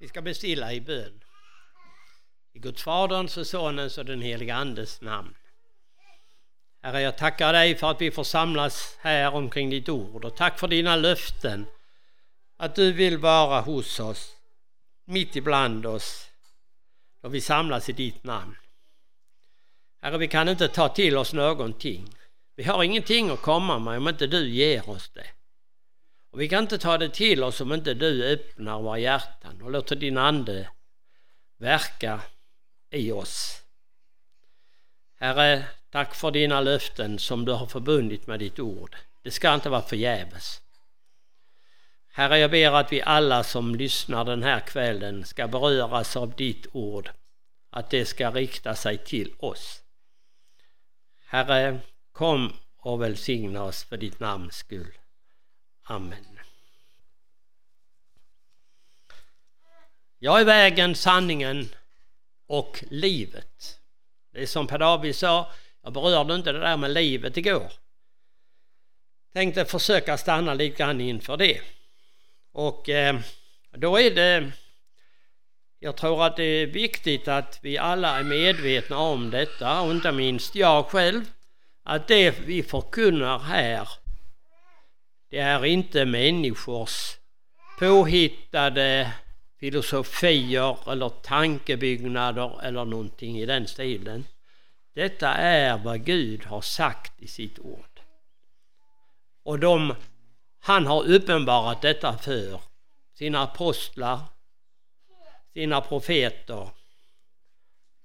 Vi ska bestilla i bön. I Guds Faderns och Sonens och den helige Andes namn. Herre, jag tackar dig för att vi får samlas här omkring ditt ord och tack för dina löften. Att du vill vara hos oss, mitt ibland oss, då vi samlas i ditt namn. Herre, vi kan inte ta till oss någonting. Vi har ingenting att komma med om inte du ger oss det. Och vi kan inte ta det till oss om inte du öppnar våra hjärtan och låter din ande verka i oss. Herre, tack för dina löften som du har förbundit med ditt ord. Det ska inte vara förgäves. Herre, jag ber att vi alla som lyssnar den här kvällen ska beröras av ditt ord, att det ska rikta sig till oss. Herre, kom och välsigna oss för ditt namns skull. Amen. Jag är vägen, sanningen och livet. Det är som Per David sa, jag berörde inte det där med livet igår. Tänkte försöka stanna lite grann inför det. Och eh, då är det, jag tror att det är viktigt att vi alla är medvetna om detta och inte minst jag själv. Att det vi förkunnar här, det är inte människors påhittade filosofier eller tankebyggnader eller någonting i den stilen. Detta är vad Gud har sagt i sitt ord. Och de, han har uppenbarat detta för sina apostlar, sina profeter.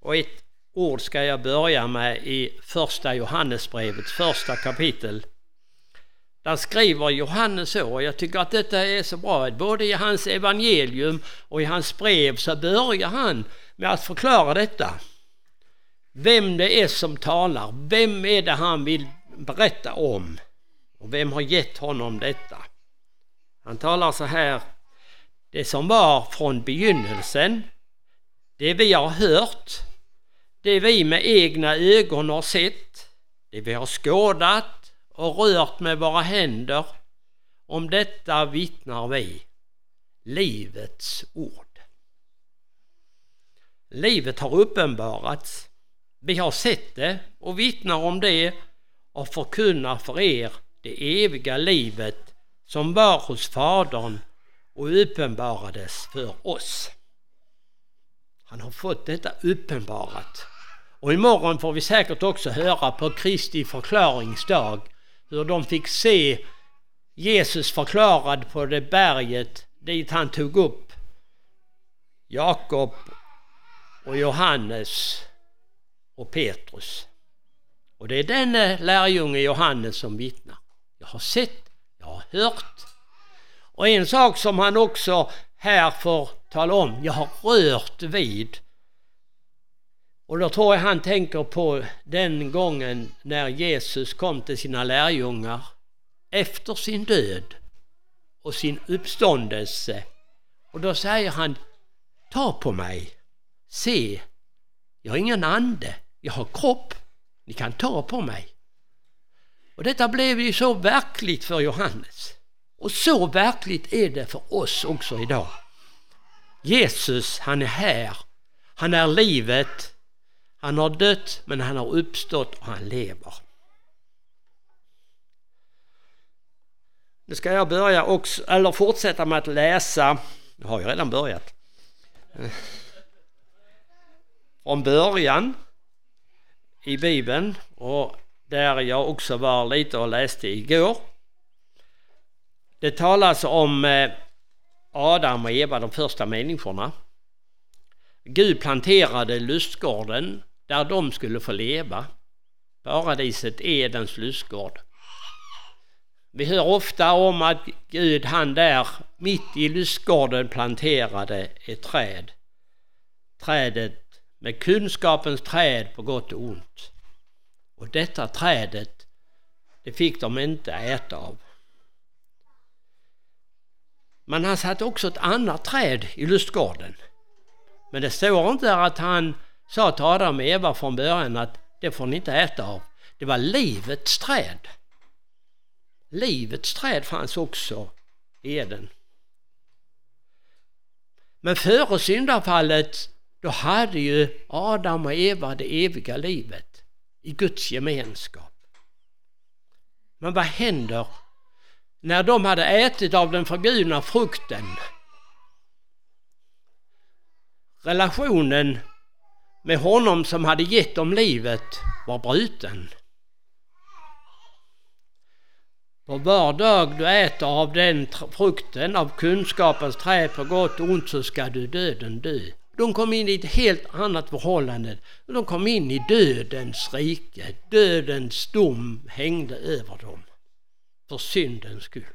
Och ett ord ska jag börja med i första Johannesbrevets första kapitel där skriver Johannes så, och jag tycker att detta är så bra, både i hans evangelium och i hans brev så börjar han med att förklara detta. Vem det är som talar, vem är det han vill berätta om och vem har gett honom detta? Han talar så här, det som var från begynnelsen, det vi har hört, det vi med egna ögon har sett, det vi har skådat och rört med våra händer. Om detta vittnar vi. Livets ord. Livet har uppenbarats. Vi har sett det och vittnar om det och förkunnar för er det eviga livet som var hos Fadern och uppenbarades för oss. Han har fått detta uppenbarat. Och imorgon får vi säkert också höra på Kristi förklaringsdag hur de fick se Jesus förklarad på det berget dit han tog upp Jakob och Johannes och Petrus. Och det är denne eh, lärjunge Johannes som vittnar. Jag har sett, jag har hört. Och en sak som han också här får tala om, jag har rört vid och då tror jag han tänker på den gången när Jesus kom till sina lärjungar efter sin död och sin uppståndelse. Och då säger han, ta på mig, se, jag har ingen ande, jag har kropp, ni kan ta på mig. Och detta blev ju så verkligt för Johannes. Och så verkligt är det för oss också idag. Jesus, han är här. Han är livet. Han har dött men han har uppstått och han lever. Nu ska jag börja också, eller fortsätta med att läsa, nu har jag redan börjat, från början i Bibeln och där jag också var lite och läste igår. Det talas om eh, Adam och Eva, de första människorna. Gud planterade lustgården där de skulle få leva. Paradiset Edens lustgård. Vi hör ofta om att Gud han där mitt i lustgården planterade ett träd. Trädet med kunskapens träd på gott och ont. Och detta trädet, det fick de inte äta av. Men han satte också ett annat träd i lustgården. Men det står inte där att han sa till Adam och Eva från början att det får ni inte äta av. Det var livets träd. Livets träd fanns också i Eden. Men före syndafallet då hade ju Adam och Eva det eviga livet i Guds gemenskap. Men vad händer när de hade ätit av den förbjudna frukten? Relationen med honom som hade gett dem livet var bruten. För var dag du äter av den frukten, av kunskapens träd på gott och ont, så ska du döden dö. De kom in i ett helt annat förhållande. De kom in i dödens rike. Dödens dom hängde över dem. För syndens skull.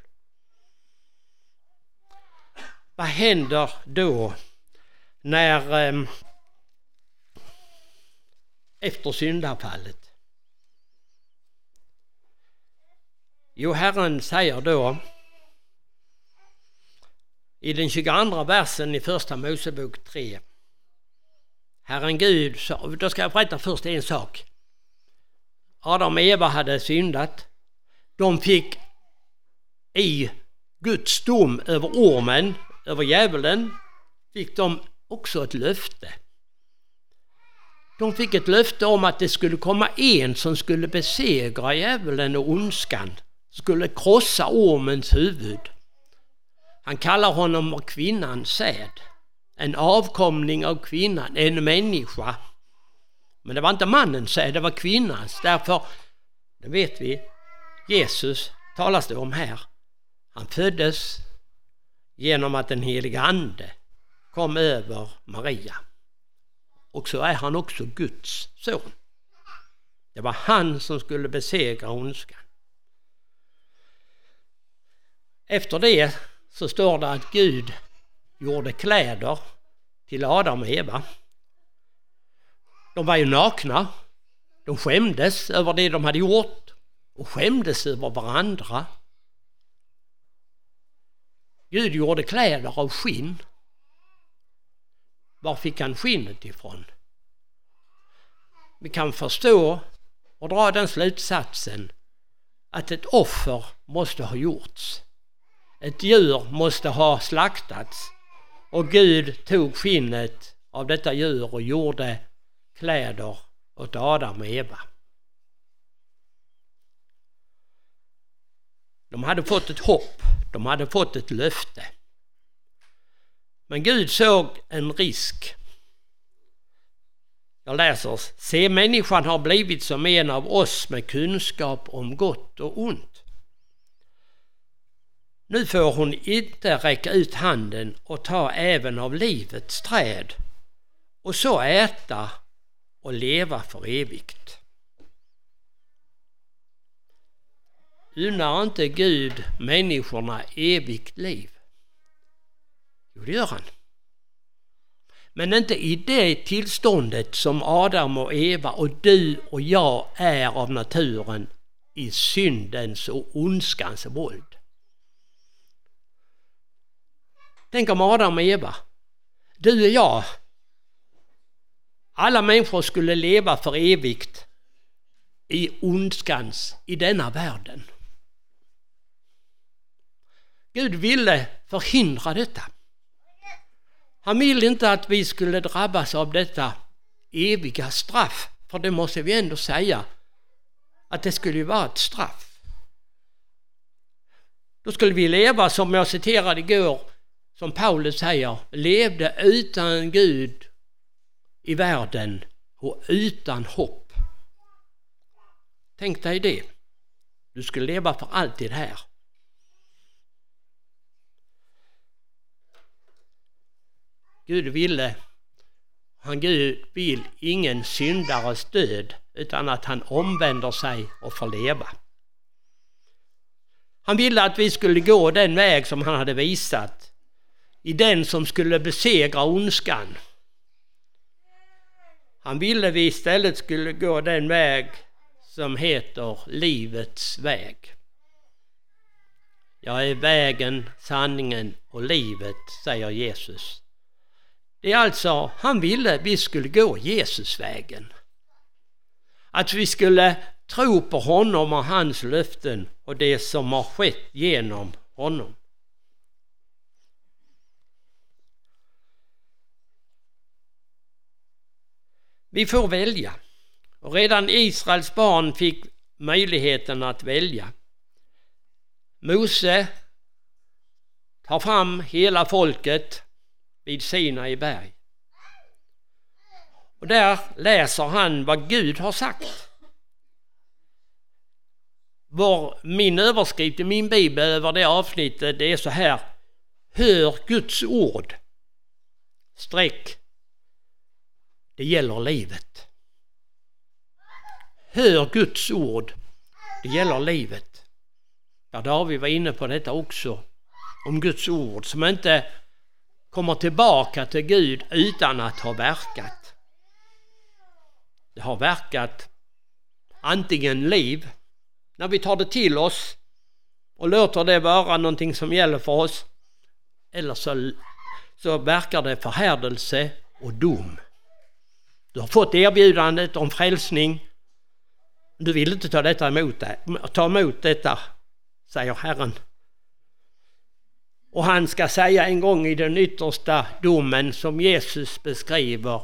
Vad händer då när eh, efter syndafallet? Jo, Herren säger då i den 22 versen i första Mosebok 3. Herren Gud, sa... då ska jag berätta först en sak. Adam och Eva hade syndat. De fick i Guds dom över ormen, över djävulen, fick de också ett löfte. De fick ett löfte om att det skulle komma en som skulle besegra djävulen och ondskan skulle krossa ormens huvud. Han kallar honom kvinnans säd. En avkomling av kvinnan, en människa. Men det var inte mannens säd, det var kvinnans. Därför, det vet vi, Jesus talas det om här. Han föddes genom att den heliga ande kom över Maria. Och så är han också Guds son. Det var han som skulle besegra ondskan. Efter det så står det att Gud gjorde kläder till Adam och Eva. De var ju nakna. De skämdes över det de hade gjort och skämdes över varandra. Gud gjorde kläder av skinn. Var fick han skinnet ifrån? Vi kan förstå och dra den slutsatsen att ett offer måste ha gjorts. Ett djur måste ha slaktats och Gud tog skinnet av detta djur och gjorde kläder åt Adam och Eva. De hade fått ett hopp, de hade fått ett löfte. Men Gud såg en risk. Jag läser, se människan har blivit som en av oss med kunskap om gott och ont. Nu får hon inte räcka ut handen och ta även av livets träd och så äta och leva för evigt. Unnar inte Gud människorna evigt liv? Jo, det gör han. Men inte i det tillståndet som Adam och Eva och du och jag är av naturen i syndens och ondskans våld. Tänk om Adam och Eva, du och jag, alla människor skulle leva för evigt i ondskans, i denna världen. Gud ville förhindra detta. Han vill inte att vi skulle drabbas av detta eviga straff, för det måste vi ändå säga att det skulle ju vara ett straff. Då skulle vi leva som jag citerade igår som Paulus säger, levde utan Gud i världen och utan hopp. Tänk dig det. Du skulle leva för alltid här. Gud ville, han Gud vill ingen syndares död utan att han omvänder sig och får leva. Han ville att vi skulle gå den väg som han hade visat i den som skulle besegra ondskan. Han ville vi istället skulle gå den väg som heter livets väg. Jag är vägen, sanningen och livet, säger Jesus. Det är alltså, han ville vi skulle gå Jesusvägen. Att vi skulle tro på honom och hans löften och det som har skett genom honom. Vi får välja. Och redan Israels barn fick möjligheten att välja. Mose tar fram hela folket vid Sinai berg. Och där läser han vad Gud har sagt. Vår, min överskrift i min bibel över det avsnittet det är så här. Hör Guds ord. Streck. Det gäller livet. Hör Guds ord. Det gäller livet. Ja, David var inne på detta också. Om Guds ord som inte kommer tillbaka till Gud utan att ha verkat. Det har verkat antingen liv, när vi tar det till oss och låter det vara någonting som gäller för oss, eller så, så verkar det förhärdelse och dom. Du har fått erbjudandet om frälsning. Du vill inte ta, detta emot det, ta emot detta, säger Herren. Och han ska säga en gång i den yttersta domen som Jesus beskriver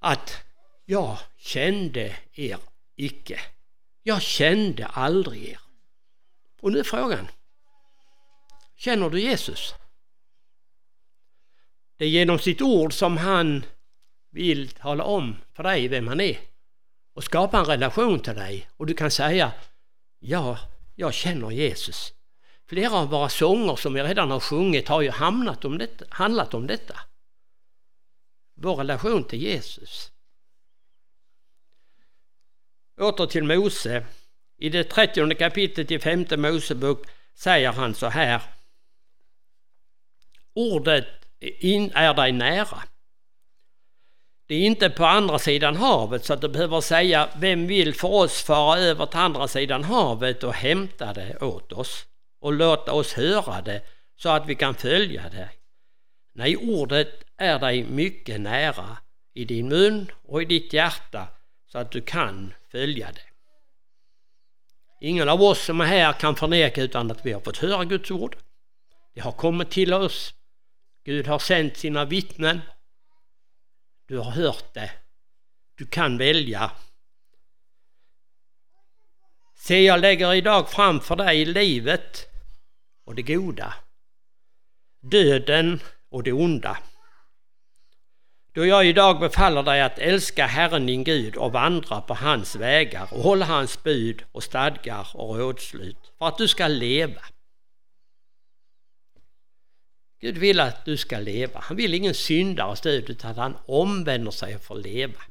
att jag kände er icke. Jag kände aldrig er. Och nu är frågan, känner du Jesus? Det är genom sitt ord som han vill tala om för dig vem han är och skapa en relation till dig och du kan säga ja, jag känner Jesus. Flera av våra sånger som vi redan har sjungit har ju hamnat om detta, handlat om detta. Vår relation till Jesus. Åter till Mose. I det trettionde kapitlet i femte Mosebok säger han så här. Ordet är dig nära. Det är inte på andra sidan havet så att du behöver säga vem vill för oss fara över till andra sidan havet och hämta det åt oss och låta oss höra det så att vi kan följa det. Nej, ordet är dig mycket nära i din mun och i ditt hjärta så att du kan följa det. Ingen av oss som är här kan förneka utan att vi har fått höra Guds ord. Det har kommit till oss. Gud har sänt sina vittnen. Du har hört det. Du kan välja. Se, jag lägger idag framför dig livet och det goda, döden och det onda. Då jag idag befaller dig att älska Herren din Gud och vandra på hans vägar och hålla hans bud och stadgar och rådslut för att du ska leva. Gud vill att du ska leva. Han vill ingen syndares död, utan att han omvänder sig för att leva.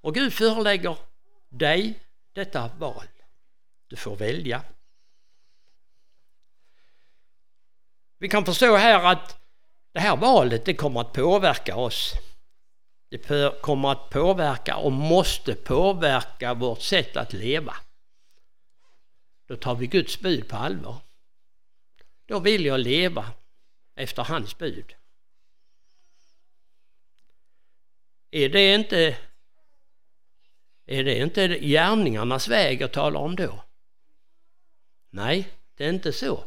Och Gud förelägger dig detta val. Du får välja. Vi kan förstå här att det här valet det kommer att påverka oss. Det kommer att påverka och måste påverka vårt sätt att leva. Då tar vi Guds bud på allvar. Då vill jag leva efter hans bud. Är det inte, är det inte gärningarnas väg jag talar om då? Nej, det är inte så.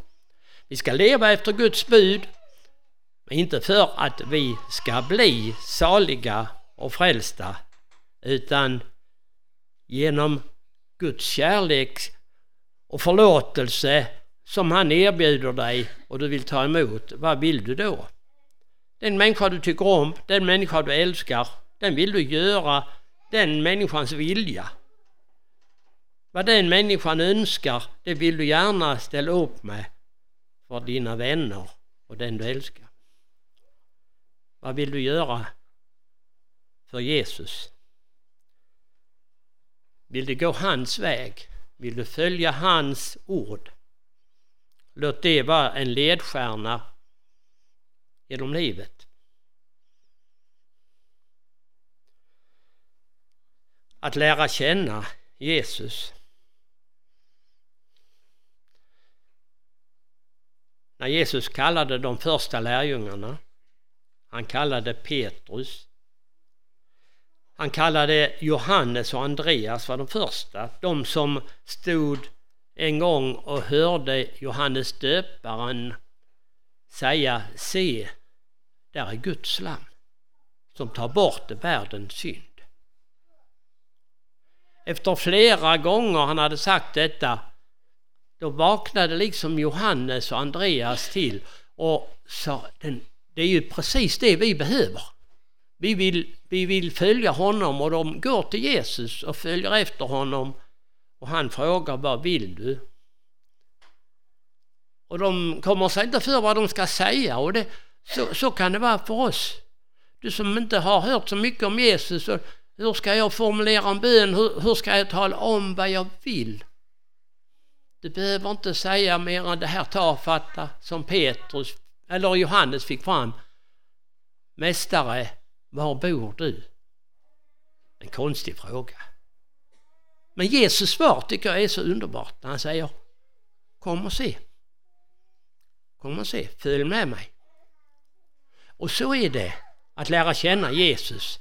Vi ska leva efter Guds bud, men inte för att vi ska bli saliga och frälsta, utan genom Guds kärlek och förlåtelse som han erbjuder dig och du vill ta emot, vad vill du då? Den människa du tycker om, den människa du älskar, den vill du göra den människans vilja. Vad den människan önskar, det vill du gärna ställa upp med för dina vänner och den du älskar. Vad vill du göra för Jesus? Vill du gå hans väg? Vill du följa hans ord? Låt det vara en ledstjärna genom livet. Att lära känna Jesus. När Jesus kallade de första lärjungarna, han kallade Petrus, han kallade Johannes och Andreas var de första, de som stod en gång och hörde Johannes döparen säga Se, där är Guds lam som tar bort världens synd. Efter flera gånger han hade sagt detta då vaknade liksom Johannes och Andreas till och sa det är ju precis det vi behöver. Vi vill, vi vill följa honom och de går till Jesus och följer efter honom och han frågar vad vill du? Och de kommer sig inte för vad de ska säga och det, så, så kan det vara för oss. Du som inte har hört så mycket om Jesus, och hur ska jag formulera en bön? Hur, hur ska jag tala om vad jag vill? Du behöver inte säga mer än det här tafatta som Petrus eller Johannes fick fram. Mästare, var bor du? En konstig fråga. Men Jesus svar tycker jag är så underbart när han säger Kom och se. Kom och se, följ med mig. Och så är det att lära känna Jesus.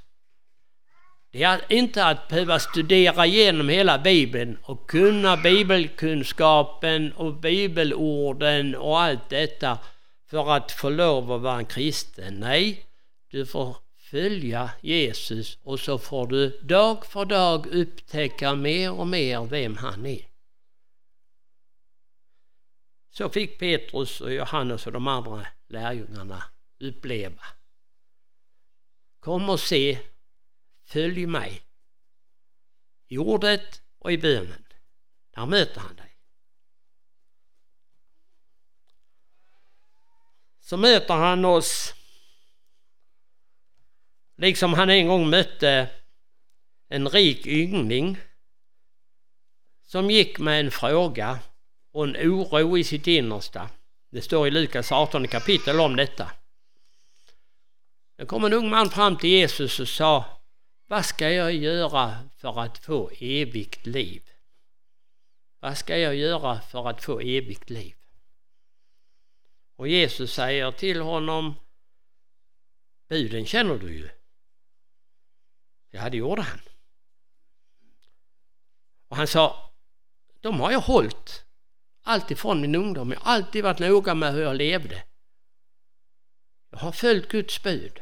Det är inte att behöva studera igenom hela Bibeln och kunna bibelkunskapen och bibelorden och allt detta för att få lov att vara en kristen. Nej, du får följa Jesus och så får du dag för dag upptäcka mer och mer vem han är. Så fick Petrus och Johannes och de andra lärjungarna uppleva. Kom och se, följ mig. I ordet och i bönen. Där möter han dig. Så möter han oss liksom han en gång mötte en rik yngling som gick med en fråga och en oro i sitt innersta. Det står i Lukas 18 kapitel om detta. Det kom en ung man fram till Jesus och sa vad ska jag göra för att få evigt liv? Vad ska jag göra för att få evigt liv? Och Jesus säger till honom Buden känner du ju. Ja, det gjorde han. Och han sa De har jag hållit alltifrån min ungdom. Jag har alltid varit noga med hur jag levde. Jag har följt Guds bud.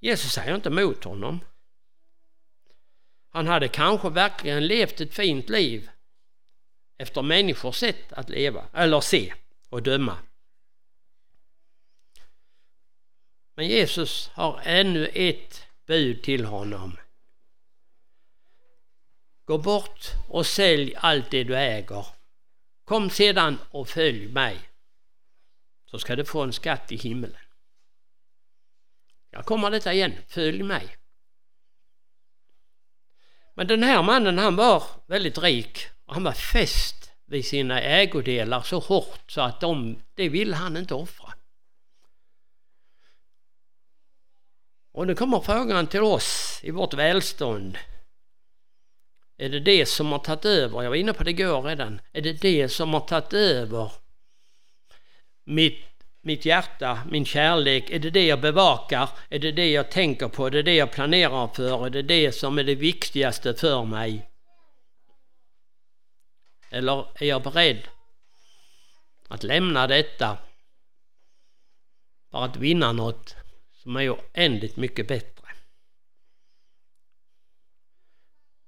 Jesus säger inte emot honom. Han hade kanske verkligen levt ett fint liv efter människors sätt att leva, eller se och döma. Men Jesus har ännu ett bud till honom. Gå bort och sälj allt det du äger. Kom sedan och följ mig. Så ska du få en skatt i himmelen. Jag kommer detta igen, följ mig. Men den här mannen han var väldigt rik och han var fäst vid sina ägodelar så hårt så att de, det ville han inte offra. Och nu kommer frågan till oss i vårt välstånd. Är det det som har tagit över? Jag var inne på det igår redan. Är det det som har tagit över mitt, mitt hjärta, min kärlek? Är det det jag bevakar? Är det det jag tänker på? Är det det jag planerar för? Är det det som är det viktigaste för mig? Eller är jag beredd att lämna detta för att vinna något som är oändligt mycket bättre?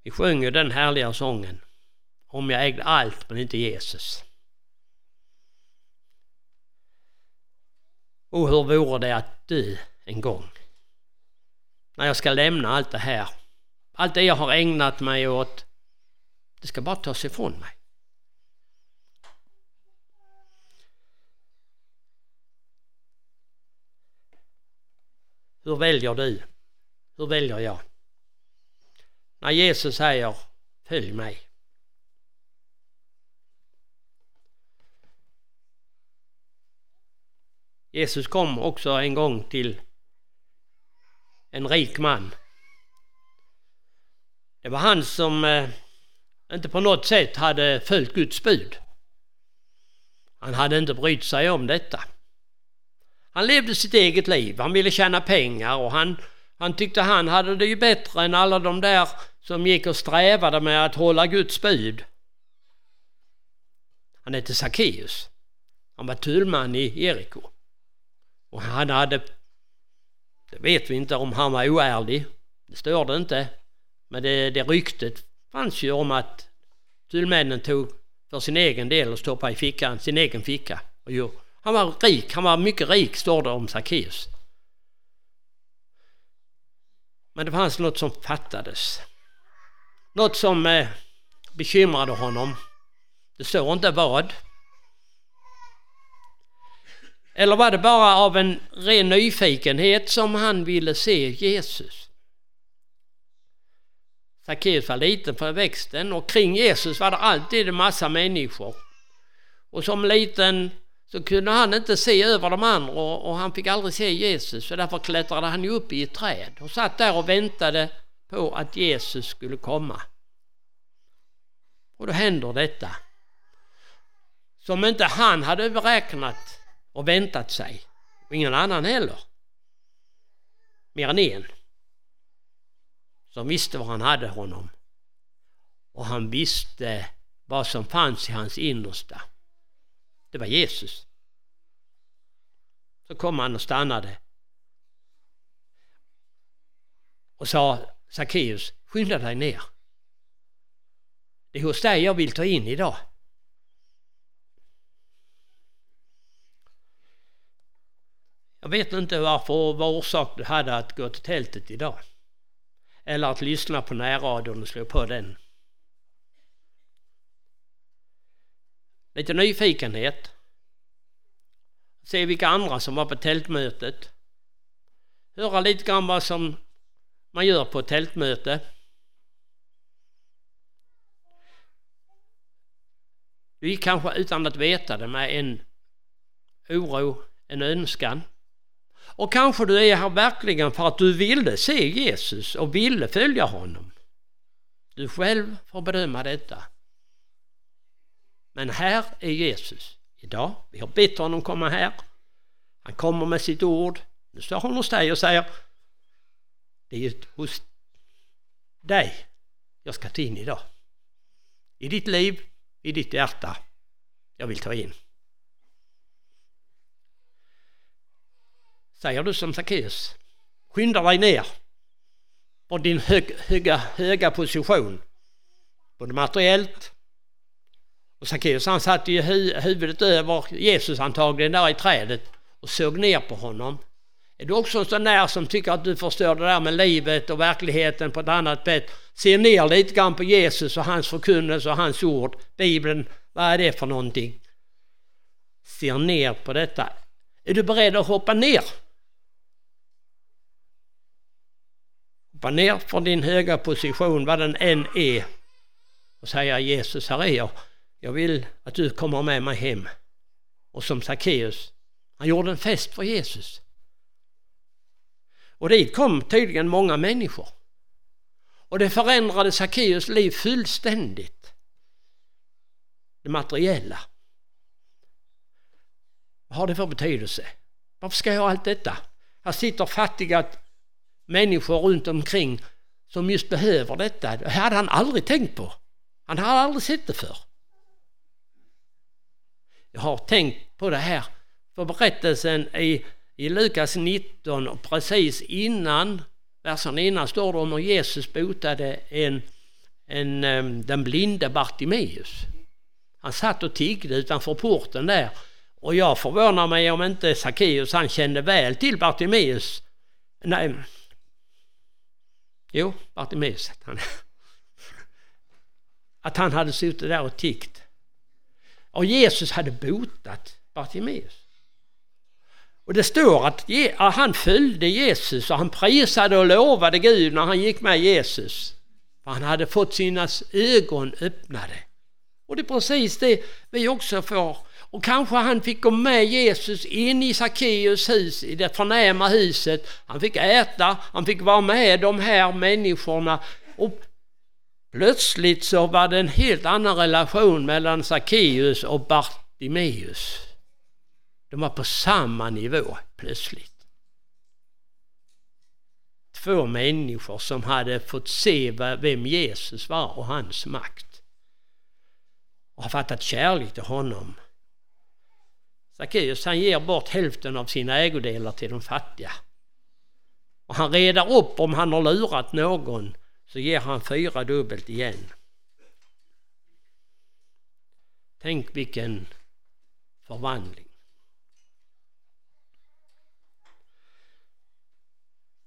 Vi sjöng ju den härliga sången Om jag ägde allt men inte Jesus. Och hur vore det att dö en gång? När jag ska lämna allt det här. Allt det jag har ägnat mig åt. Det ska bara tas ifrån mig. Hur väljer du? Hur väljer jag? När Jesus säger Följ mig. Jesus kom också en gång till en rik man. Det var han som eh, inte på något sätt hade följt Guds bud. Han hade inte brytt sig om detta. Han levde sitt eget liv, han ville tjäna pengar och han, han tyckte han hade det ju bättre än alla de där som gick och strävade med att hålla Guds bud. Han hette Sackeus. Han var tullman i Jeriko. Och han hade Det vet vi inte om han var oärlig. Det står det inte. Men det, det ryktet fanns ju om att tullmännen tog för sin egen del och stoppade i fickan, sin egen ficka. Och jo, han var rik, han var mycket rik står det om Sackeus. Men det fanns något som fattades. Något som eh, bekymrade honom. Det står inte vad. Eller var det bara av en ren nyfikenhet som han ville se Jesus? Sackeus var liten för växten och kring Jesus var det alltid en massa människor. Och som liten så kunde han inte se över de andra och han fick aldrig se Jesus så därför klättrade han upp i ett träd och satt där och väntade på att Jesus skulle komma. Och då händer detta. Som inte han hade beräknat och väntat sig. Och ingen annan heller. Mer än en. Som visste var han hade honom. Och han visste vad som fanns i hans innersta. Det var Jesus. Så kom han och stannade. Och sa Sackeus, skynda dig ner. Det är hos dig jag vill ta in idag. Jag vet inte varför, vad orsak du hade att gå till tältet idag. Eller att lyssna på närradion och slå på den. Lite nyfikenhet. Se vilka andra som var på tältmötet. Höra lite grann vad som man gör på ett tältmöte. Du gick kanske utan att veta det med en oro, en önskan. Och kanske du är här verkligen för att du ville se Jesus och ville följa honom. Du själv får bedöma detta. Men här är Jesus idag. Vi har bett honom komma här. Han kommer med sitt ord. Nu står han hos dig och säger det är hos dig jag ska ta in idag. I ditt liv, i ditt hjärta. Jag vill ta in. Säger du som Sackeus, skynda dig ner på din hög, höga, höga position, både materiellt och Sackeus han satt ju huvudet över Jesus antagligen där i trädet och såg ner på honom. Är du också en sån där som tycker att du förstår det där med livet och verkligheten på ett annat sätt? Ser ner lite grann på Jesus och hans förkunnelse och hans ord, Bibeln, vad är det för någonting? Ser ner på detta. Är du beredd att hoppa ner? Hoppa ner från din höga position, vad den än är, och säga Jesus, här är jag. Jag vill att du kommer med mig hem. Och som Sackeus, han gjorde en fest för Jesus. Och dit kom tydligen många människor. Och det förändrade Sackeus liv fullständigt. Det materiella. Vad har det för betydelse? Varför ska jag ha allt detta? Här sitter fattiga människor runt omkring som just behöver detta. Det hade han aldrig tänkt på. Han hade aldrig sett det för. Jag har tänkt på det här för berättelsen i, i Lukas 19 och precis innan, versen innan står det om hur Jesus botade en, en, den blinde Bartimeus. Han satt och tiggde utanför porten där och jag förvånar mig om inte Sackeus han kände väl till Bartimeus. Nej, jo, Bartimeus. Han, att han hade suttit där och tiggt. Och Jesus hade botat Bartimeus. Och det står att han följde Jesus och han prisade och lovade Gud när han gick med Jesus. För han hade fått sina ögon öppnade. Och det är precis det vi också får. Och kanske han fick gå med Jesus in i Sackeus hus, i det förnäma huset. Han fick äta, han fick vara med de här människorna. Och plötsligt så var det en helt annan relation mellan Sackeus och Bartimeus. De var på samma nivå plötsligt. Två människor som hade fått se vem Jesus var och hans makt. Och har fattat kärlek till honom. Sackeus han ger bort hälften av sina ägodelar till de fattiga. Och han redar upp om han har lurat någon så ger han fyra dubbelt igen. Tänk vilken förvandling.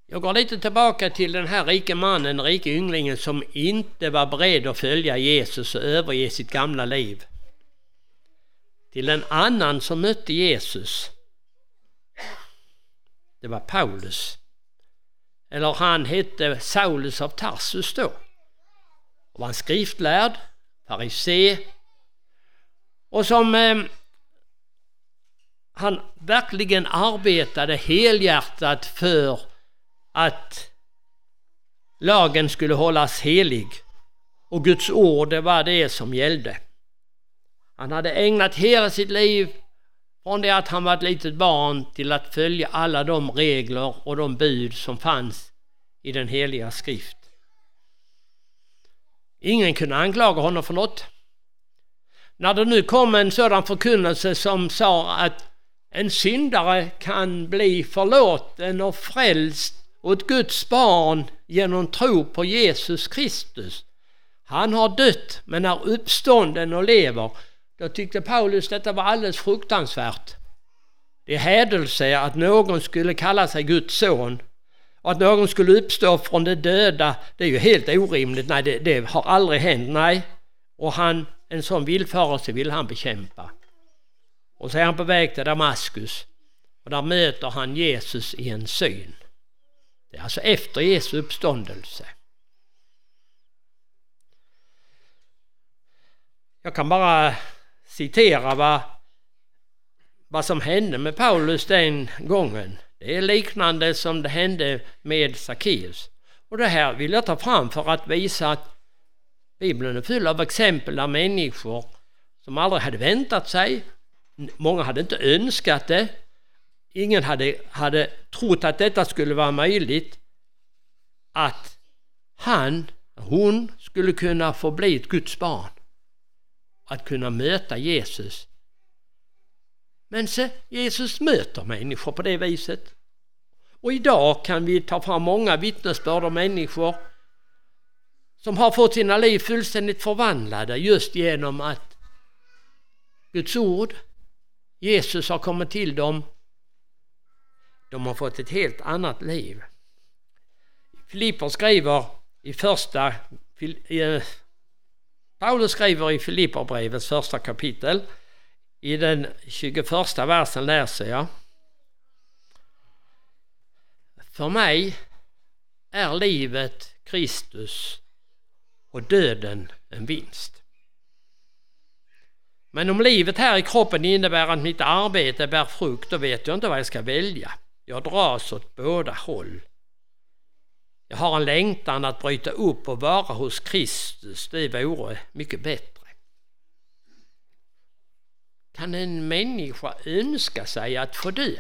Jag går lite tillbaka till den här rike mannen, den rike ynglingen som inte var beredd att följa Jesus och överge sitt gamla liv. Till en annan som mötte Jesus. Det var Paulus. Eller han hette Saulus av Tarsus då. Och var en skriftlärd, farisé och som eh, han verkligen arbetade helhjärtat för att lagen skulle hållas helig och Guds ord det var det som gällde. Han hade ägnat hela sitt liv från det att han var ett litet barn till att följa alla de regler och de bud som fanns i den heliga skrift. Ingen kunde anklaga honom för något. När det nu kom en sådan förkunnelse som sa att en syndare kan bli förlåten och frälst åt Guds barn genom tro på Jesus Kristus. Han har dött men är uppstånden och lever. Då tyckte Paulus detta var alldeles fruktansvärt. Det är hädelse att någon skulle kalla sig Guds son och att någon skulle uppstå från de döda, det är ju helt orimligt. Nej, det, det har aldrig hänt. Nej. Och han, en sån villfarelse vill han bekämpa. Och så är han på väg till Damaskus och där möter han Jesus i en syn. Det är alltså efter Jesu uppståndelse. Jag kan bara citera vad, vad som hände med Paulus den gången. Det är liknande som det hände med Sackeus. Och det här vill jag ta fram för att visa att Bibeln är full av exempel där människor som aldrig hade väntat sig, många hade inte önskat det, ingen hade, hade trott att detta skulle vara möjligt, att han, hon skulle kunna få bli ett Guds barn. Att kunna möta Jesus. Men se, Jesus möter människor på det viset. Och idag kan vi ta fram många vittnesbörd om människor som har fått sina liv fullständigt förvandlade just genom att Guds ord, Jesus har kommit till dem. De har fått ett helt annat liv. Filipper skriver i första Paulus skriver i Filipperbrevets första kapitel i den 21 versen läser jag För mig är livet Kristus och döden en vinst. Men om livet här i kroppen innebär att mitt arbete bär frukt, då vet jag inte vad jag ska välja. Jag dras åt båda håll. Jag har en längtan att bryta upp och vara hos Kristus, det vore mycket bättre. Kan en människa önska sig att få dö?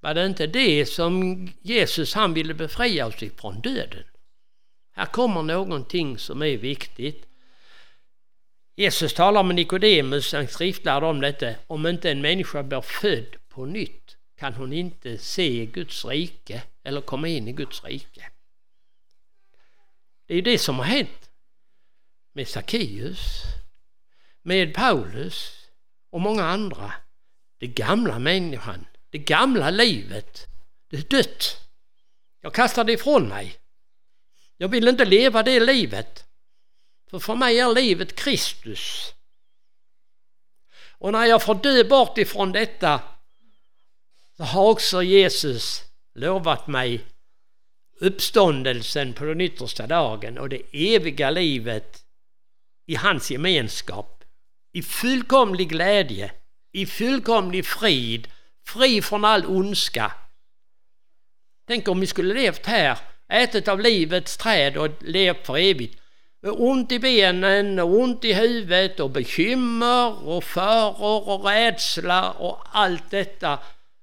Var det inte det som Jesus han ville befria oss ifrån, döden? Här kommer någonting som är viktigt. Jesus talar med Nikodemus, en skriftlärd, om detta. Om inte en människa blir född på nytt kan hon inte se Guds rike eller komma in i Guds rike. Det är ju det som har hänt med Sackeus, med Paulus och många andra. Det gamla människan, det gamla livet, det är dött. Jag kastar det ifrån mig. Jag vill inte leva det livet. För för mig är livet Kristus. Och när jag får dö bort ifrån detta så har också Jesus lovat mig uppståndelsen på den yttersta dagen och det eviga livet i hans gemenskap. I fullkomlig glädje, i fullkomlig frid, fri från all ondska. Tänk om vi skulle levt här ätit av livets träd och levt för evigt. Med ont i benen och ont i huvudet och bekymmer och faror och rädsla och allt detta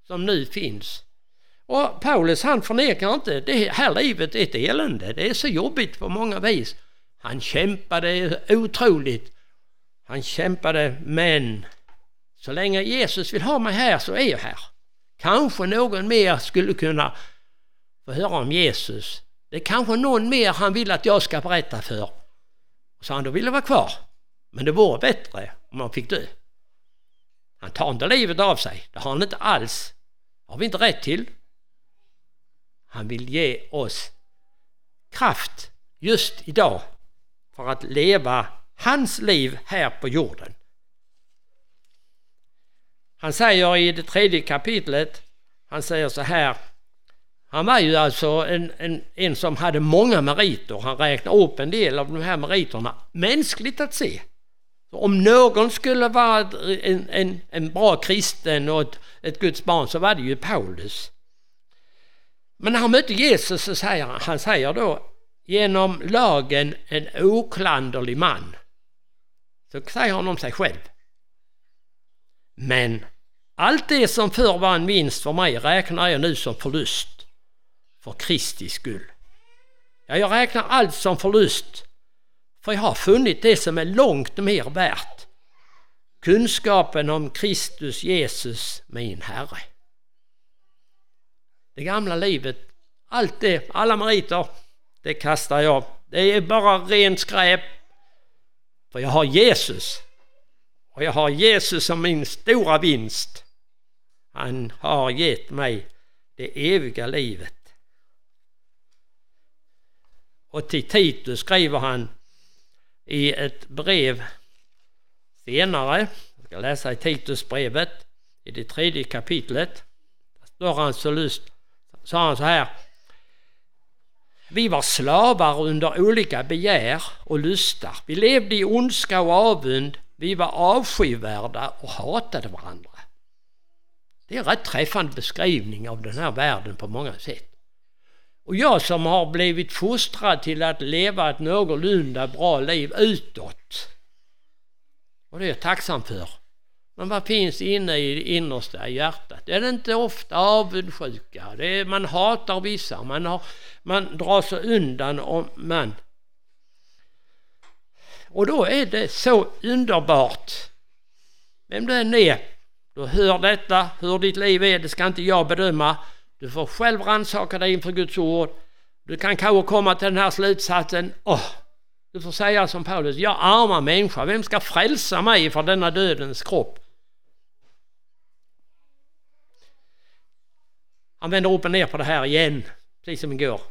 som nu finns. Och Paulus han förnekar inte, det här livet är ett elände, det är så jobbigt på många vis. Han kämpade otroligt. Han kämpade men så länge Jesus vill ha mig här så är jag här. Kanske någon mer skulle kunna få höra om Jesus. Det är kanske någon mer han vill att jag ska berätta för. Så han då ville vara kvar. Men det vore bättre om han fick dö. Han tar inte livet av sig. Det har han inte alls. Det har vi inte rätt till. Han vill ge oss kraft just idag för att leva hans liv här på jorden. Han säger i det tredje kapitlet, han säger så här. Han var ju alltså en, en, en som hade många meriter. Han räknar upp en del av de här meriterna. Mänskligt att se. Om någon skulle vara en, en, en bra kristen och ett, ett Guds barn så var det ju Paulus. Men när han mötte Jesus så säger han, han säger då genom lagen en oklanderlig man. Så säger han om sig själv. Men allt det som förr var en vinst för mig räknar jag nu som förlust för Kristi skull. Ja, jag räknar allt som förlust för jag har funnit det som är långt mer värt. Kunskapen om Kristus Jesus, min Herre. Det gamla livet, allt det, alla meriter, det kastar jag. Det är bara rent skräp. För jag har Jesus. Och jag har Jesus som min stora vinst. Han har gett mig det eviga livet. Och till Titus skriver han i ett brev senare, jag ska läsa i Titusbrevet i det tredje kapitlet. Där står han så lust, sa han så här. Vi var slavar under olika begär och lustar. Vi levde i ondska och avund. Vi var avskyvärda och hatade varandra. Det är en rätt träffande beskrivning av den här världen på många sätt. Och jag som har blivit fostrad till att leva ett någorlunda bra liv utåt. Och det är jag tacksam för. Men vad finns inne i det innersta hjärtat? Är det inte ofta avundsjuka? Det är, man hatar vissa, man, har, man drar sig undan om man. Och då är det så underbart. Vem du än är, du hör detta, hur ditt liv är, det ska inte jag bedöma. Du får själv rannsaka dig inför Guds ord. Du kan kanske komma till den här slutsatsen. Oh, du får säga som Paulus, jag arma människa, vem ska frälsa mig från denna dödens kropp? Han vänder upp och ner på det här igen, precis som igår.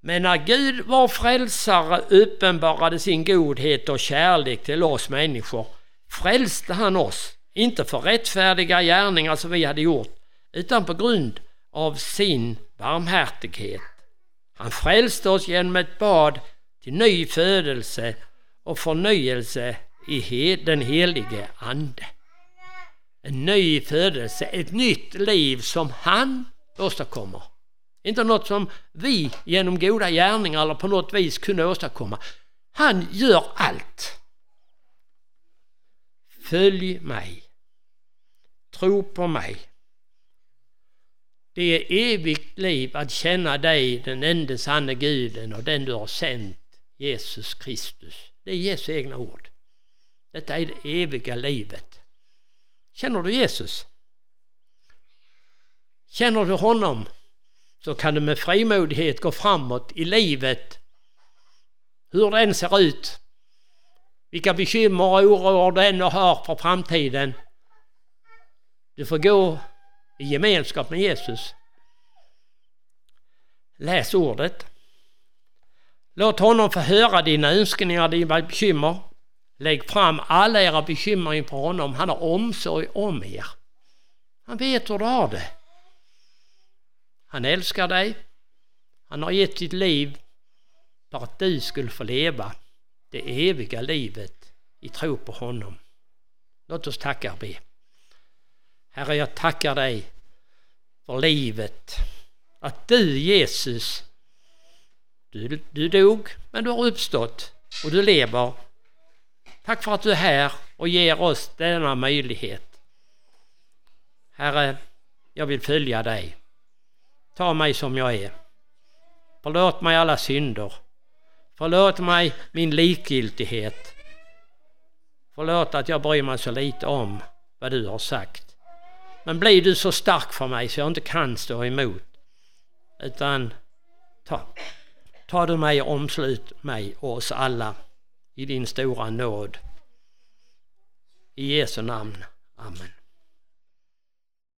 Men när Gud var frälsare uppenbarade sin godhet och kärlek till oss människor frälste han oss, inte för rättfärdiga gärningar som vi hade gjort, utan på grund av sin barmhärtighet. Han frälste oss genom ett bad till ny födelse och förnyelse i den helige Ande. En ny födelse, ett nytt liv som han åstadkommer. Inte något som vi genom goda gärningar eller på något vis kunde åstadkomma. Han gör allt. Följ mig. Tro på mig. Det är evigt liv att känna dig, den enda sanne guden och den du har sänt, Jesus Kristus. Det är Jesu egna ord. Detta är det eviga livet. Känner du Jesus? Känner du honom så kan du med frimodighet gå framåt i livet hur det än ser ut. Vilka bekymmer och oroar du än har för framtiden. Du får gå i gemenskap med Jesus. Läs ordet. Låt honom få höra dina önskningar, dina bekymmer. Lägg fram alla era bekymmer inför honom. Han har omsorg om er. Han vet hur du har det. Han älskar dig. Han har gett sitt liv för att du skulle få leva det eviga livet i tro på honom. Låt oss tacka och be. Herre, jag tackar dig för livet. Att du Jesus, du, du dog men du har uppstått och du lever. Tack för att du är här och ger oss denna möjlighet. Herre, jag vill följa dig. Ta mig som jag är. Förlåt mig alla synder. Förlåt mig min likgiltighet. Förlåt att jag bryr mig så lite om vad du har sagt. Men bli du så stark för mig så jag inte kan stå emot. Utan ta, ta du mig och omslut mig och oss alla i din stora nåd. I Jesu namn. Amen.